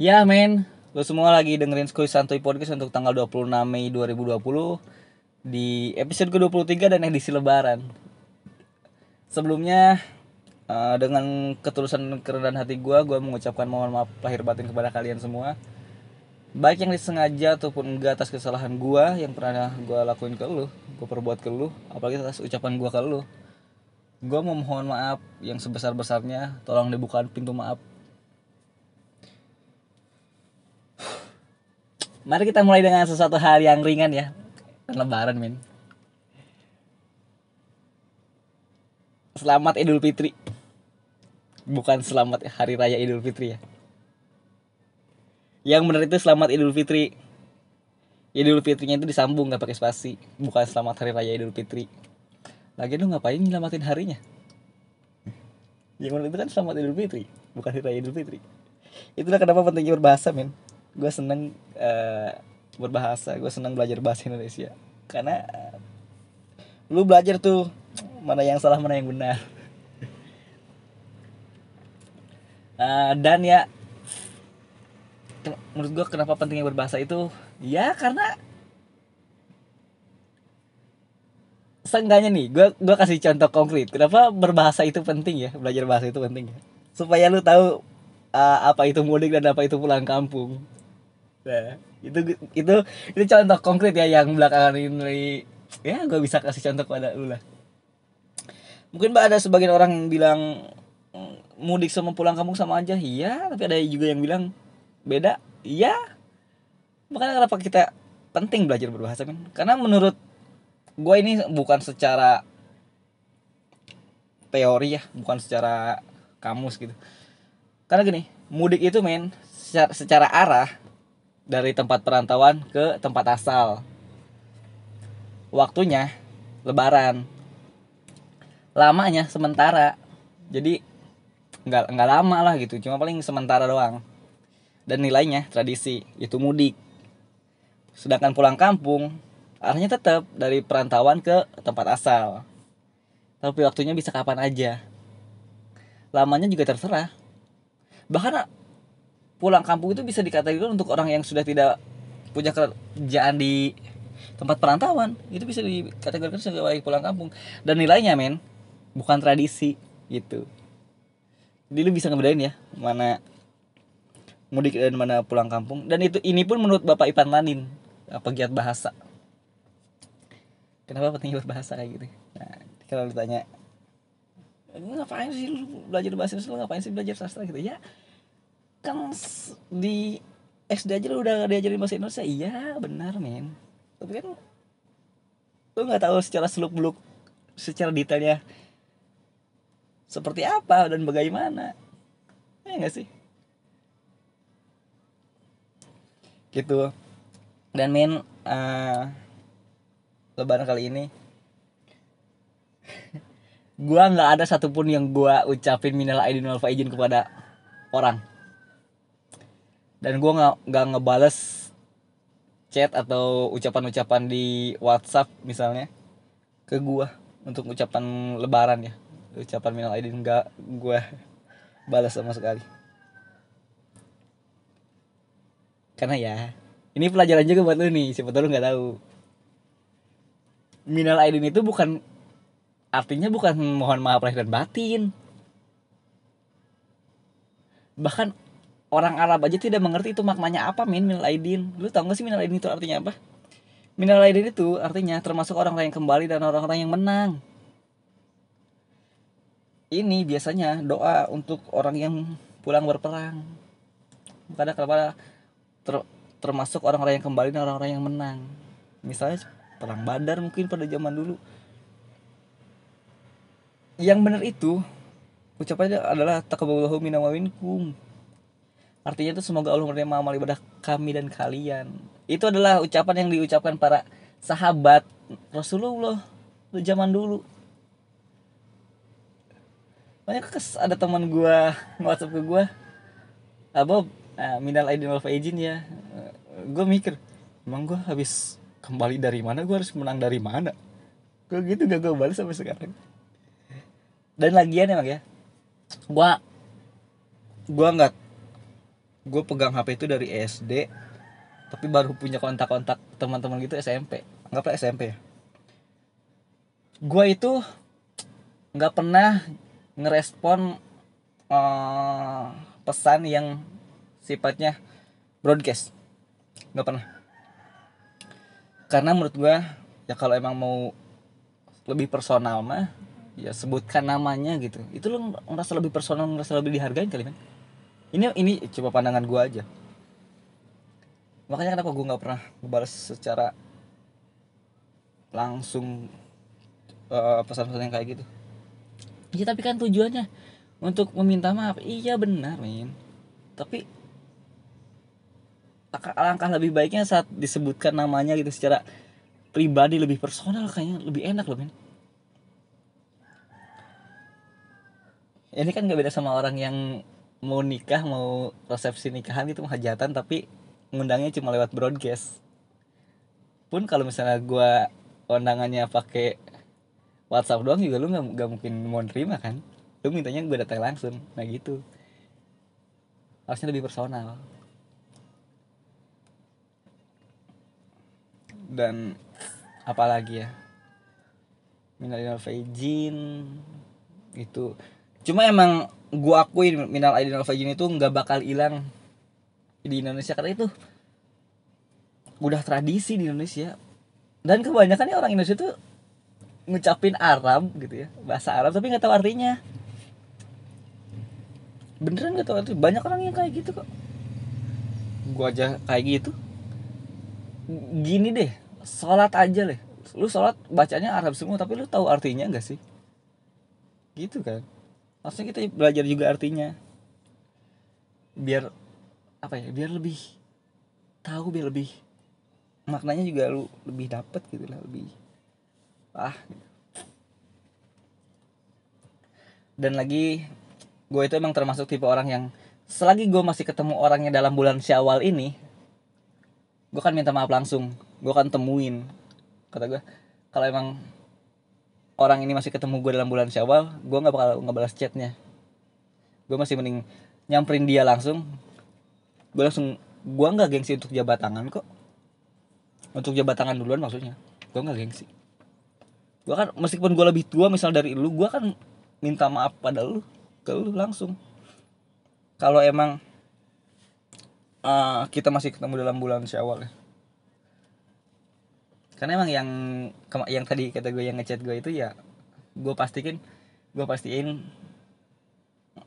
Ya men, lo semua lagi dengerin Skoy Santuy Podcast untuk tanggal 26 Mei 2020 Di episode ke-23 dan edisi lebaran. Sebelumnya eh, dengan ketulusan kerendahan hati gue Gue mengucapkan mohon maaf lahir batin kepada kalian semua. Baik yang disengaja ataupun enggak atas kesalahan gue Yang pernah gue lakuin ke lu Gue perbuat ke lu Apalagi atas ucapan gue ke lu. Gue memohon maaf yang sebesar-besarnya. Tolong dibukakan pintu maaf Mari kita mulai dengan sesuatu hal yang ringan ya. Lebaran, men. Selamat Idul Fitri. Bukan selamat Hari Raya Idul Fitri ya. Yang benar itu selamat Idul Fitri. Idul Fitrinya itu disambung nggak pakai spasi. Bukan selamat Hari Raya Idul Fitri. Lagi lu ngapain nyelamatin harinya? Yang benar itu kan selamat Idul Fitri, bukan Hari Raya Idul Fitri. Itulah kenapa pentingnya berbahasa, men gue seneng eh, berbahasa gue seneng belajar bahasa Indonesia. Karena eh, lu belajar tuh mana yang salah mana yang benar. Eh, dan ya menurut gue kenapa pentingnya berbahasa itu? Ya karena seenggaknya nih gue gua kasih contoh konkret. Kenapa berbahasa itu penting ya? Belajar bahasa itu penting ya? Supaya lu tahu uh, apa itu mudik dan apa itu pulang kampung nah itu itu itu contoh konkret ya yang belakangan ini. Ya gue bisa kasih contoh kepada lu lah. Mungkin mbak ada sebagian orang yang bilang "Mm, mudik sama pulang kampung sama aja. Iya tapi ada juga yang bilang beda. Iya. Makanya kenapa kita penting belajar berbahasa kan karena menurut gue ini bukan secara teori ya bukan secara kamus gitu. Karena gini mudik itu men secara, secara arah dari tempat perantauan ke tempat asal. Waktunya lebaran. Lamanya sementara. Jadi nggak nggak lama lah gitu. Cuma paling sementara doang. Dan nilainya tradisi itu mudik. Sedangkan pulang kampung arahnya tetap dari perantauan ke tempat asal. Tapi waktunya bisa kapan aja. Lamanya juga terserah. Bahkan pulang kampung itu bisa dikategorikan untuk orang yang sudah tidak punya kerjaan di tempat perantauan. Itu bisa dikategorikan sebagai pulang kampung. Dan nilainya men bukan tradisi gitu. Jadi lu bisa ngebedain ya mana mudik dan mana pulang kampung. Dan itu ini pun menurut bapak Ipan Lanin pegiat bahasa. Kenapa pentingnya berbahasa kayak gitu? Nah kalau ditanya "Lu ngapain sih? Lu belajar bahasa lu ngapain sih belajar sastra? Gitu. Ya kan di SD aja lu udah diajarin bahasa Indonesia. Iya benar men. Tapi kan lu nggak tahu secara seluk beluk secara detailnya seperti apa dan bagaimana. Ya nggak sih? Gitu. Dan men eh, lebaran kali ini gua nggak ada satupun yang gua ucapin minal aidin wal faizin kepada orang dan gua nggak nggak ngebales chat atau ucapan-ucapan di WhatsApp misalnya ke gua untuk ucapan lebaran ya. Ucapan minal aidin nggak gua balas sama sekali. Karena ya ini pelajaran juga buat lu nih siapa tahu lu nggak tahu. Minal aidin itu bukan artinya bukan mohon maaf lahir dan batin. Bahkan orang Arab aja tidak mengerti itu maknanya apa min minal aidin. Lu tau gak sih minal aidin itu artinya apa? Minal aidin itu artinya termasuk orang-orang yang kembali dan orang-orang yang menang. Ini biasanya doa untuk orang yang pulang berperang. Kadang kadang ter- termasuk orang-orang yang kembali dan orang-orang yang menang. Misalnya perang badar mungkin pada zaman dulu. Yang benar itu ucapannya adalah takaballahu minna artinya itu semoga Allah menerima amal ibadah kami dan kalian. Itu adalah ucapan yang diucapkan para sahabat Rasulullah di zaman dulu. Banyak kes ada teman gua WhatsApp ke gua. Apa ah, minal aidin wal faizin ya. Gue mikir emang gue habis kembali dari mana? Gue harus menang dari mana? Gue gitu gak gue balas sampai sekarang. Dan lagian emang ya gua gua nggak gue pegang HP itu dari SD tapi baru punya kontak-kontak teman-teman gitu SMP anggaplah SMP ya. Gue itu nggak pernah ngerespon uh, pesan yang sifatnya broadcast. Nggak pernah. Karena menurut gue ya kalau emang mau lebih personal mah ya sebutkan namanya gitu. Itu lo ngerasa lebih personal ngerasa lebih dihargain kali kan ini ini coba pandangan gue aja. Makanya kenapa gue nggak pernah ngebalas secara langsung uh, pesan-pesan yang kayak gitu. Ya tapi kan tujuannya untuk meminta maaf. Iya benar men tapi alangkah lebih baiknya saat disebutkan namanya gitu secara pribadi lebih personal kayaknya lebih enak loh men ini kan gak beda sama orang yang mau nikah mau resepsi nikahan itu hajatan tapi ngundangnya cuma lewat broadcast. Pun kalau misalnya gue undangannya pakai WhatsApp doang juga lu nggak mungkin mau terima kan? Lu mintanya gue datang langsung nah gitu. Harusnya lebih personal. Dan apalagi ya? Minal faizin itu cuma emang gua akuin minal aidin faizin itu nggak bakal hilang di Indonesia karena itu udah tradisi di Indonesia. Dan kebanyakan ya orang Indonesia tuh ngucapin Arab gitu ya bahasa Arab tapi nggak tahu artinya. Beneran gak tahu artinya banyak orang yang kayak gitu kok. Gua aja kayak gitu. Gini deh sholat aja deh. Lu sholat bacanya Arab semua tapi lu tahu artinya gak sih? Gitu kan maksudnya kita belajar juga artinya. Biar apa ya biar lebih tahu biar lebih maknanya juga lu lebih dapet gitu lah lebih ah dan lagi gue itu emang termasuk tipe orang yang selagi gue masih ketemu orangnya dalam bulan syawal ini gue kan minta maaf langsung. Gue kan temuin kata gue kalau emang orang ini masih ketemu gue dalam bulan syawal gue nggak bakal nggak balas chatnya. Gue masih mending nyamperin dia langsung. Gue langsung gue nggak gengsi untuk jabat tangan kok. Untuk jabat tangan duluan maksudnya. Gue nggak gengsi. Gue kan meskipun gue lebih tua misal dari lu gue kan minta maaf pada lu ke lu langsung. Kalau emang uh, kita masih ketemu dalam bulan Syawal ya. Karena emang yang yang tadi kata gue yang ngechat gue itu ya gue pastikan gue pastiin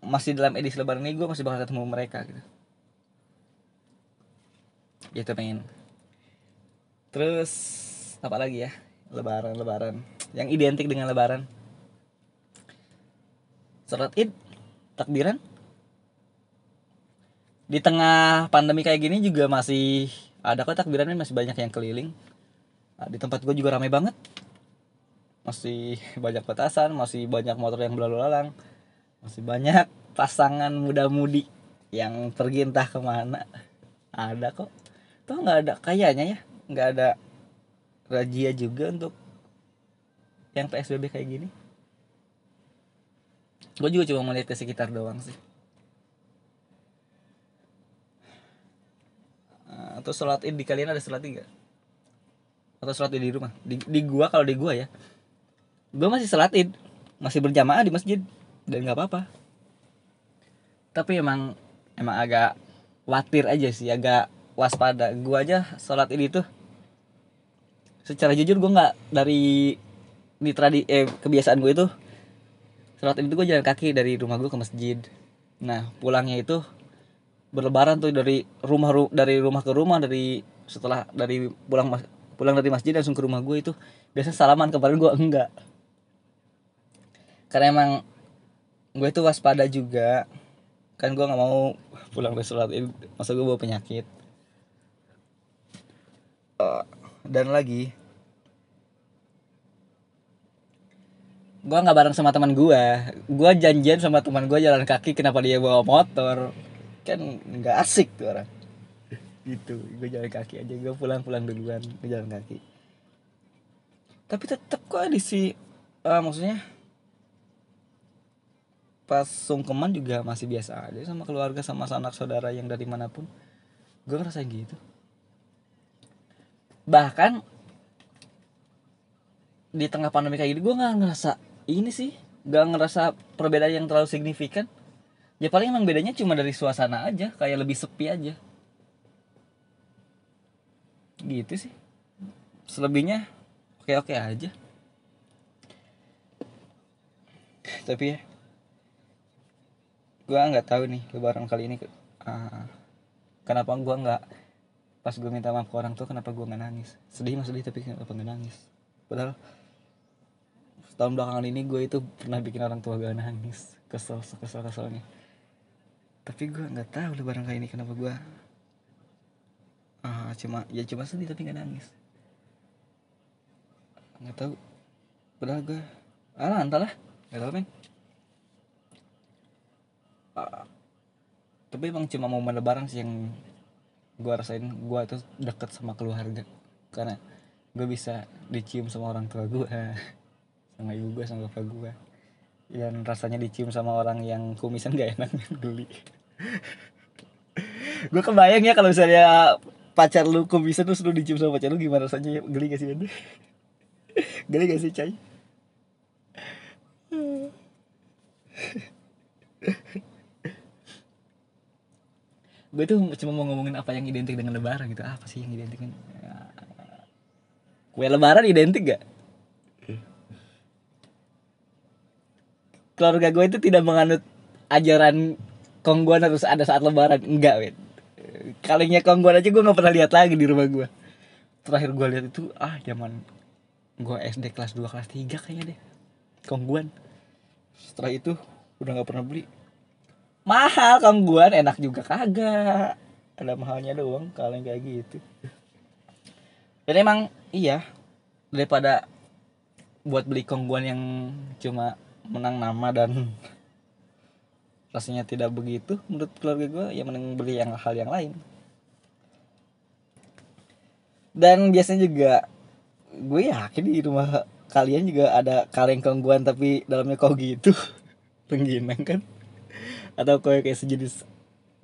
masih dalam edisi lebaran ini gue masih bakal ketemu mereka gitu. Gitu pengen. Terus apa lagi ya? Lebaran, lebaran. Yang identik dengan lebaran. Sholat Id, takbiran, di tengah pandemi kayak gini juga masih ada kok takbirannya masih banyak yang keliling nah, di tempat gue juga ramai banget. Masih banyak petasan masih banyak motor yang berlalu lalang masih banyak pasangan muda-mudi yang pergi entah ke mana. Ada kok. Tuh nggak ada? Kayaknya ya nggak ada razia juga untuk yang psbb kayak gini. Gue juga cuma melihat ke sekitar doang sih. Atau sholat id di kalian ada sholat id gak? Atau sholat di rumah? Di, di gua kalau di gua ya. Gua masih sholat id masih berjamaah di masjid. Dan nggak apa-apa. Tapi emang emang agak khawatir aja sih. Agak waspada. Gua aja sholat id itu secara jujur gua nggak dari di tradi eh kebiasaan gue itu sholat itu gue jalan kaki dari rumah gue ke masjid. Nah pulangnya itu berlebaran tuh dari rumah dari rumah ke rumah dari setelah dari pulang pulang dari masjid langsung ke rumah gue itu biasanya salaman kemarin gue enggak. Karena emang gue itu waspada juga. Kan gue nggak mau pulang dari sholat ini masa gue bawa penyakit. Uh, dan lagi gue nggak bareng sama teman gue gue janjian sama teman gue jalan kaki kenapa dia bawa motor? Kan nggak asik tuh orang gitu. Gue jalan kaki aja. Gue pulang pulang duluan. Gue jalan kaki. Tapi tetap kok di si uh, maksudnya pas sungkeman juga masih biasa aja sama keluarga sama sanak saudara yang dari mana pun. Gue ngerasain gitu. Bahkan di tengah pandemi kayak gini gue nggak ngerasa ini sih. Nggak ngerasa perbedaan yang terlalu signifikan. Ya paling emang bedanya cuma dari suasana aja kayak lebih sepi aja gitu sih. Selebihnya oke oke aja. Tapi ya gue nggak tahu nih lebaran kali ini uh, kenapa gue nggak pas gue minta maaf ke orang tua kenapa gue nggak nangis. Sedih mah sedih tapi kenapa nggak nangis? Padahal setahun belakangan ini gue itu pernah bikin orang tua gue nangis. Kesel kesel keselnya. Tapi gue nggak tahu lebaran kali ini kenapa gue uh, cuma ya cuma sedih tapi nggak nangis. Nggak tahu. Padahal gue ah entahlah nggak tahu men uh, tapi emang cuma momen lebaran sih yang gue rasain. Gue tuh deket sama keluarga. Karena gue bisa dicium sama orang tua gue sama ibu gue sama bapak gue dan rasanya dicium sama orang yang kumisan gak enak geli. Gue kebayang ya kalau misalnya pacar lu kumisan terus lu dicium sama pacar lu? Gimana rasanya? Geli gak sih Ben? geli gak sih cai? Gue tuh cuma mau ngomongin apa yang identik dengan lebaran gitu. Apa sih yang identik dengan kue lebaran identik gak keluarga gue itu tidak menganut ajaran kongguan harus ada saat lebaran. Enggak wet kalinya kongguan aja gue nggak pernah lihat lagi di rumah gue terakhir gue lihat itu ah zaman gue SD kelas 2 kelas 3 kayaknya deh. Kongguan setelah itu udah nggak pernah beli. Mahal kongguan enak juga kagak. Ada mahalnya doang kalau yang kayak gitu. Dan emang iya daripada buat beli kongguan yang cuma menang nama dan rasanya tidak begitu menurut keluarga gue ya mending beli yang hal yang lain. Dan biasanya juga gue yakin di rumah kalian juga ada kaleng kongguan tapi dalamnya kau gitu. Rengginang kan? Atau kue kayak sejenis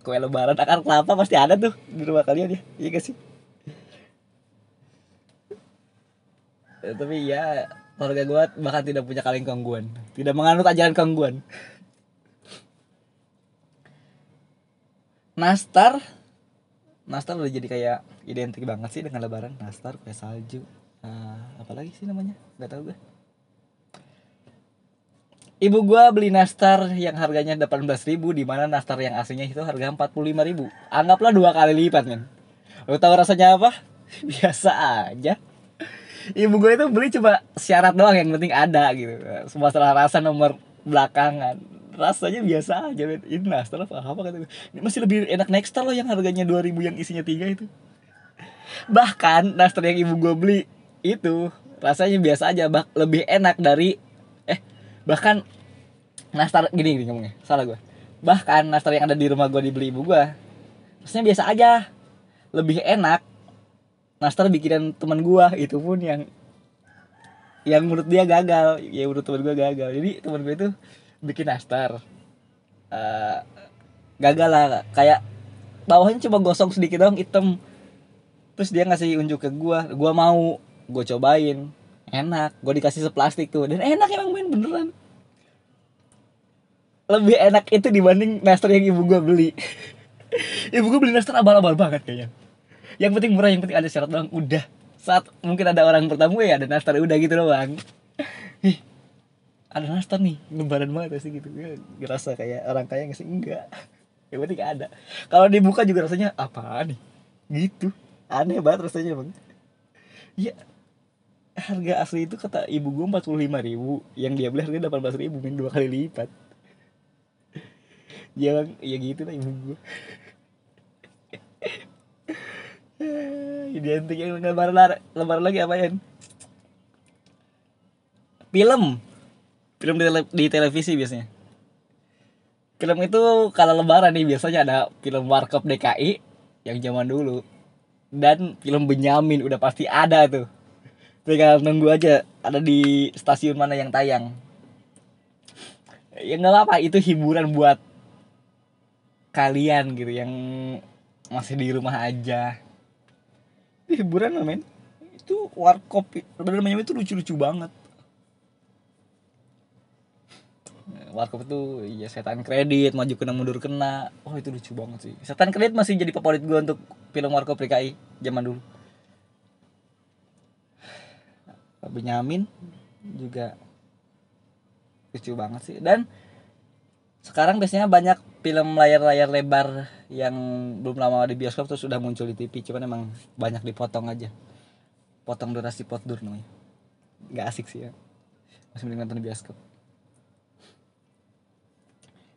kue lebaran. Akar kelapa pasti ada tuh di rumah kalian ya. Iya gak sih? Ya, tapi ya keluarga gue bahkan tidak punya kaleng kongguan tidak menganut ajaran kongguan nastar nastar udah jadi kayak identik banget sih dengan lebaran nastar kue salju uh, apalagi sih namanya nggak tahu gue Ibu gua beli nastar yang harganya 18.000 di mana nastar yang aslinya itu harga 45.000. Anggaplah dua kali lipat, men. Lo tahu rasanya apa? Biasa aja. Ibu gue itu beli cuma syarat doang yang penting ada gitu. Semua salah rasa nomor belakangan. Rasanya biasa aja. Ini nastar apa apa kata gue. Masih lebih enak Nextar loh yang harganya 2000 yang isinya tiga itu. Bahkan nastar yang ibu gue beli itu rasanya biasa aja, bah lebih enak dari bahkan nastar gini gini ngomongnya salah gue bahkan nastar yang ada di rumah gue dibeli ibu gue rasanya biasa aja lebih enak nastar bikinan teman gue itu pun yang yang menurut dia gagal ya menurut teman gue gagal jadi teman gue itu bikin nastar. Uh, gagal lah kayak bawahnya cuma gosong sedikit dong hitam. Terus dia ngasih unjuk ke gue gue mau gue cobain. Enak gue dikasih seplastik tuh. Dan enak emang main beneran. Lebih enak itu dibanding nastar yang ibu gue beli. Ibu gue beli nastar abal-abal banget kayaknya. Yang penting murah yang penting ada syarat doang udah. Saat mungkin ada orang bertamu ya ada nastar udah gitu doang ada nastar nih lebaran banget sih gitu. Ya, ngerasa kayak orang kaya sih? Enggak. Yang penting ada. Kalau dibuka juga rasanya apa nih? Gitu. Aneh banget rasanya bang. Ya harga asli itu kata ibu gue empat puluh lima ribu yang dia beli harga delapan belas ribu min dua kali lipat. Ya ya gitu lah ibu gue identik yang lebaran lebaran lagi apa ya film film di, tele, di televisi biasanya. Film itu kalau lebaran nih biasanya ada film Warkop DKI yang zaman dulu. Dan film Benyamin udah pasti ada tuh. Tinggal nunggu aja ada di stasiun mana yang tayang. Ya nggak apa itu hiburan buat kalian gitu yang masih di rumah aja. Hiburan men. Itu warkop bener namanya itu lucu-lucu banget warkop itu ya setan kredit maju kena mundur kena. Oh itu lucu banget sih. Setan kredit masih jadi favorit gue untuk film warkop PKI zaman dulu. Benyamin juga lucu banget sih. Dan sekarang biasanya banyak film layar-layar lebar yang belum lama di bioskop tuh sudah muncul di TV cuman emang banyak dipotong aja. Potong durasi potdur namanya. Nggak asik sih ya masih mending nonton di bioskop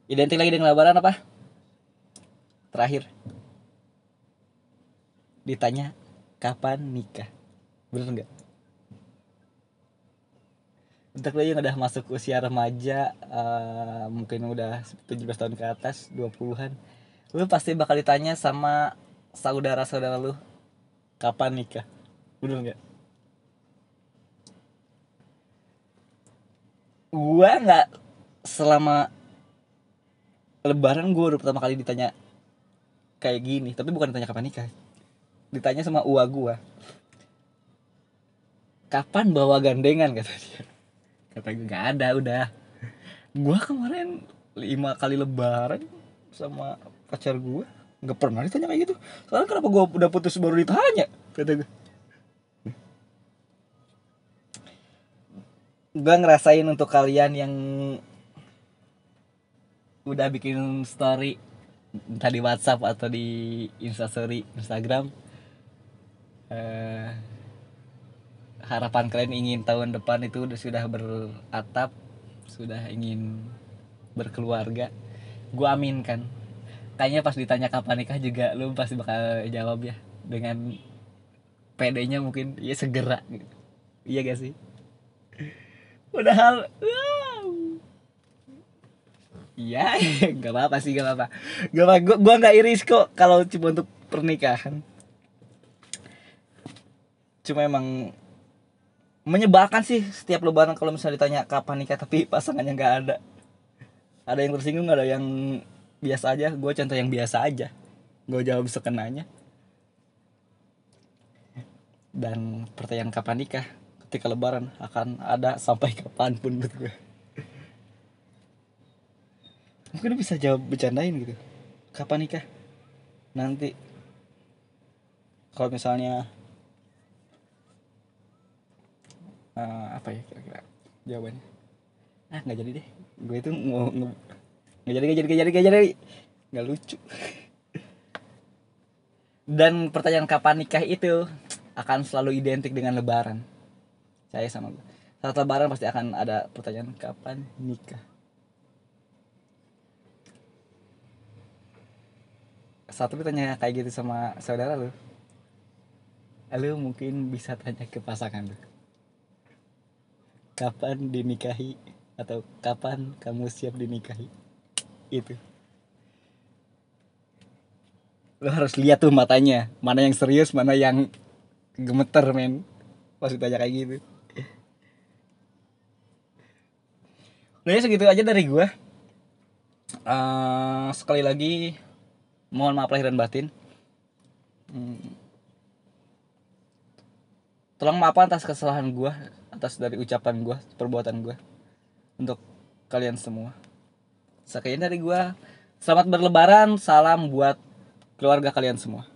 identik lagi dengan lebaran apa? Terakhir. Ditanya kapan nikah? Bener nggak? Untuk lo yang udah masuk usia remaja uh, mungkin udah 17 tahun ke atas 20-an lu pasti bakal ditanya sama saudara-saudara lu kapan nikah? Bener nggak? Gua nggak selama lebaran gua udah pertama kali ditanya kayak gini tapi bukan ditanya kapan nikah. Ditanya sama uang gua. Kapan bawa gandengan kata dia. Kata gue nggak ada udah. Gua kemarin lima kali lebaran sama pacar gua. Nggak pernah ditanya kayak gitu. Sekarang kenapa gua udah putus baru ditanya kata gue gua ngerasain untuk kalian yang udah bikin story entah di WhatsApp atau di Instastory Instagram. Eh, harapan kalian ingin tahun depan itu udah sudah beratap sudah ingin berkeluarga gue amin kan kayaknya pas ditanya kapan nikah juga lu pasti bakal jawab ya dengan pedenya mungkin ya segera. Iya gak sih? Padahal wow. Iya nggak apa-apa sih nggak apa-apa. Gak apa gue gue nggak iris kok kalau cuma untuk pernikahan. Cuma emang menyebalkan sih setiap lebaran kalau misalnya ditanya kapan nikah tapi pasangannya nggak ada. Ada yang tersinggung ada yang biasa aja. Gue contoh yang biasa aja. Gue jawab sekenanya. Dan pertanyaan kapan nikah ketika lebaran akan ada sampai kapan pun menurut gue mungkin bisa jawab bercandain gitu. Kapan nikah? Nanti. Kalau misalnya uh, apa ya kira-kira jawabannya? Ah nggak jadi deh. Gue itu mau nggak jadi nggak jadi nggak jadi nggak jadi. Nggak lucu. Dan pertanyaan kapan nikah itu akan selalu identik dengan lebaran. Saya sama gue saat lebaran pasti akan ada pertanyaan kapan nikah satu tanya kayak gitu sama saudara lu lu mungkin bisa tanya ke pasangan lu. Kapan dinikahi atau kapan kamu siap dinikahi? Itu. Lo harus lihat tuh matanya mana yang serius mana yang gemeter men. Pas ditanya kayak gitu. Udah segitu aja dari gue uh, Sekali lagi Mohon maaf lahir dan batin. Hmm. Tolong maafkan atas kesalahan gue Atas dari ucapan gue Perbuatan gue Untuk kalian semua. Sekian dari gue Selamat berlebaran Salam buat keluarga kalian semua